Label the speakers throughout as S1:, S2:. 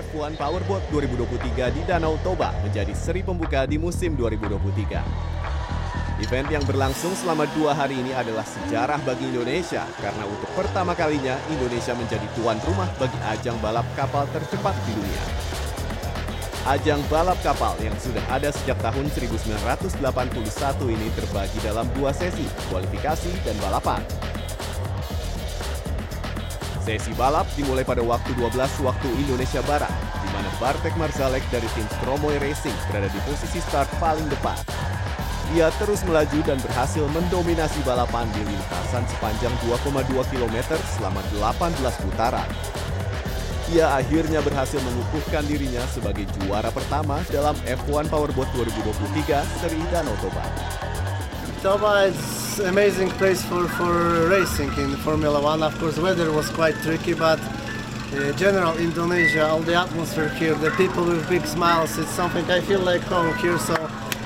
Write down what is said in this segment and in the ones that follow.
S1: F1 Powerboat 2023 di Danau Toba menjadi seri pembuka di musim 2023. Event yang berlangsung selama dua hari ini adalah sejarah bagi Indonesia karena untuk pertama kalinya Indonesia menjadi tuan rumah bagi ajang balap kapal tercepat di dunia. Ajang balap kapal yang sudah ada sejak tahun 1981 ini terbagi dalam dua sesi, kualifikasi dan balapan. Sesi balap dimulai pada waktu 12 waktu Indonesia Barat, di mana Bartek Marzalek dari tim Stromoy Racing berada di posisi start paling depan. Ia terus melaju dan berhasil mendominasi balapan di lintasan sepanjang 2,2 km selama 18 putaran. Ia akhirnya berhasil mengukuhkan dirinya sebagai juara pertama dalam F1 Powerboat 2023 seri Danau Toba.
S2: Toba is amazing place for, for racing in Formula One. Of course, weather was quite tricky, but uh, general Indonesia, all the atmosphere here, the people with big smiles, it's something I feel like home here. So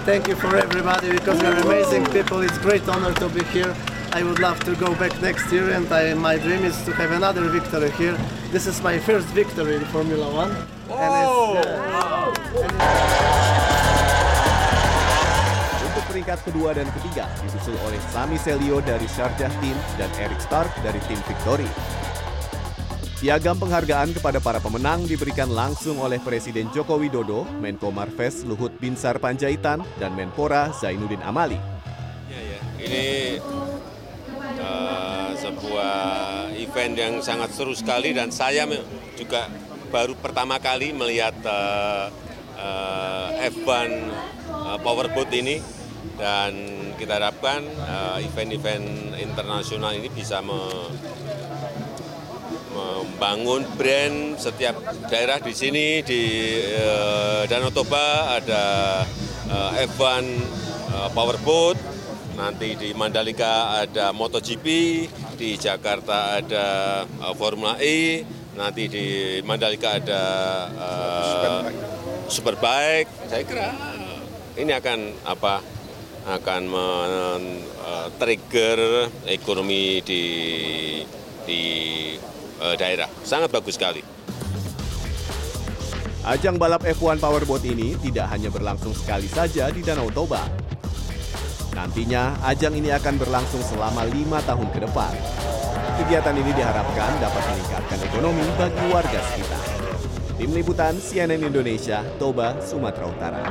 S2: thank you for everybody because you're amazing people. It's great honor to be here. I would love to go back next year, and I, my dream is to have another victory here. This is my first victory in Formula One. And
S1: peringkat kedua dan ketiga disusul oleh Sami Selio dari Sharjah Team dan Eric Stark dari tim Victory. Piagam penghargaan kepada para pemenang diberikan langsung oleh Presiden Joko Widodo, Menko Marves Luhut Binsar Panjaitan, dan Menpora Zainuddin Amali.
S3: Ya, ya. Ini uh, sebuah event yang sangat seru sekali dan saya juga baru pertama kali melihat uh, uh, F1 uh, Powerboat ini dan kita harapkan uh, event-event internasional ini bisa me- membangun brand setiap daerah di sini di uh, Danau Toba ada uh, F1 uh, Powerboat nanti di Mandalika ada MotoGP, di Jakarta ada uh, Formula E, nanti di Mandalika ada uh, Superbike. Saya kira ini akan apa? Akan men-trigger ekonomi di di uh, daerah. Sangat bagus sekali.
S1: Ajang balap F1 Powerboat ini tidak hanya berlangsung sekali saja di Danau Toba. Nantinya, ajang ini akan berlangsung selama lima tahun ke depan. Kegiatan ini diharapkan dapat meningkatkan ekonomi bagi warga sekitar. Tim Liputan CNN Indonesia, Toba, Sumatera Utara.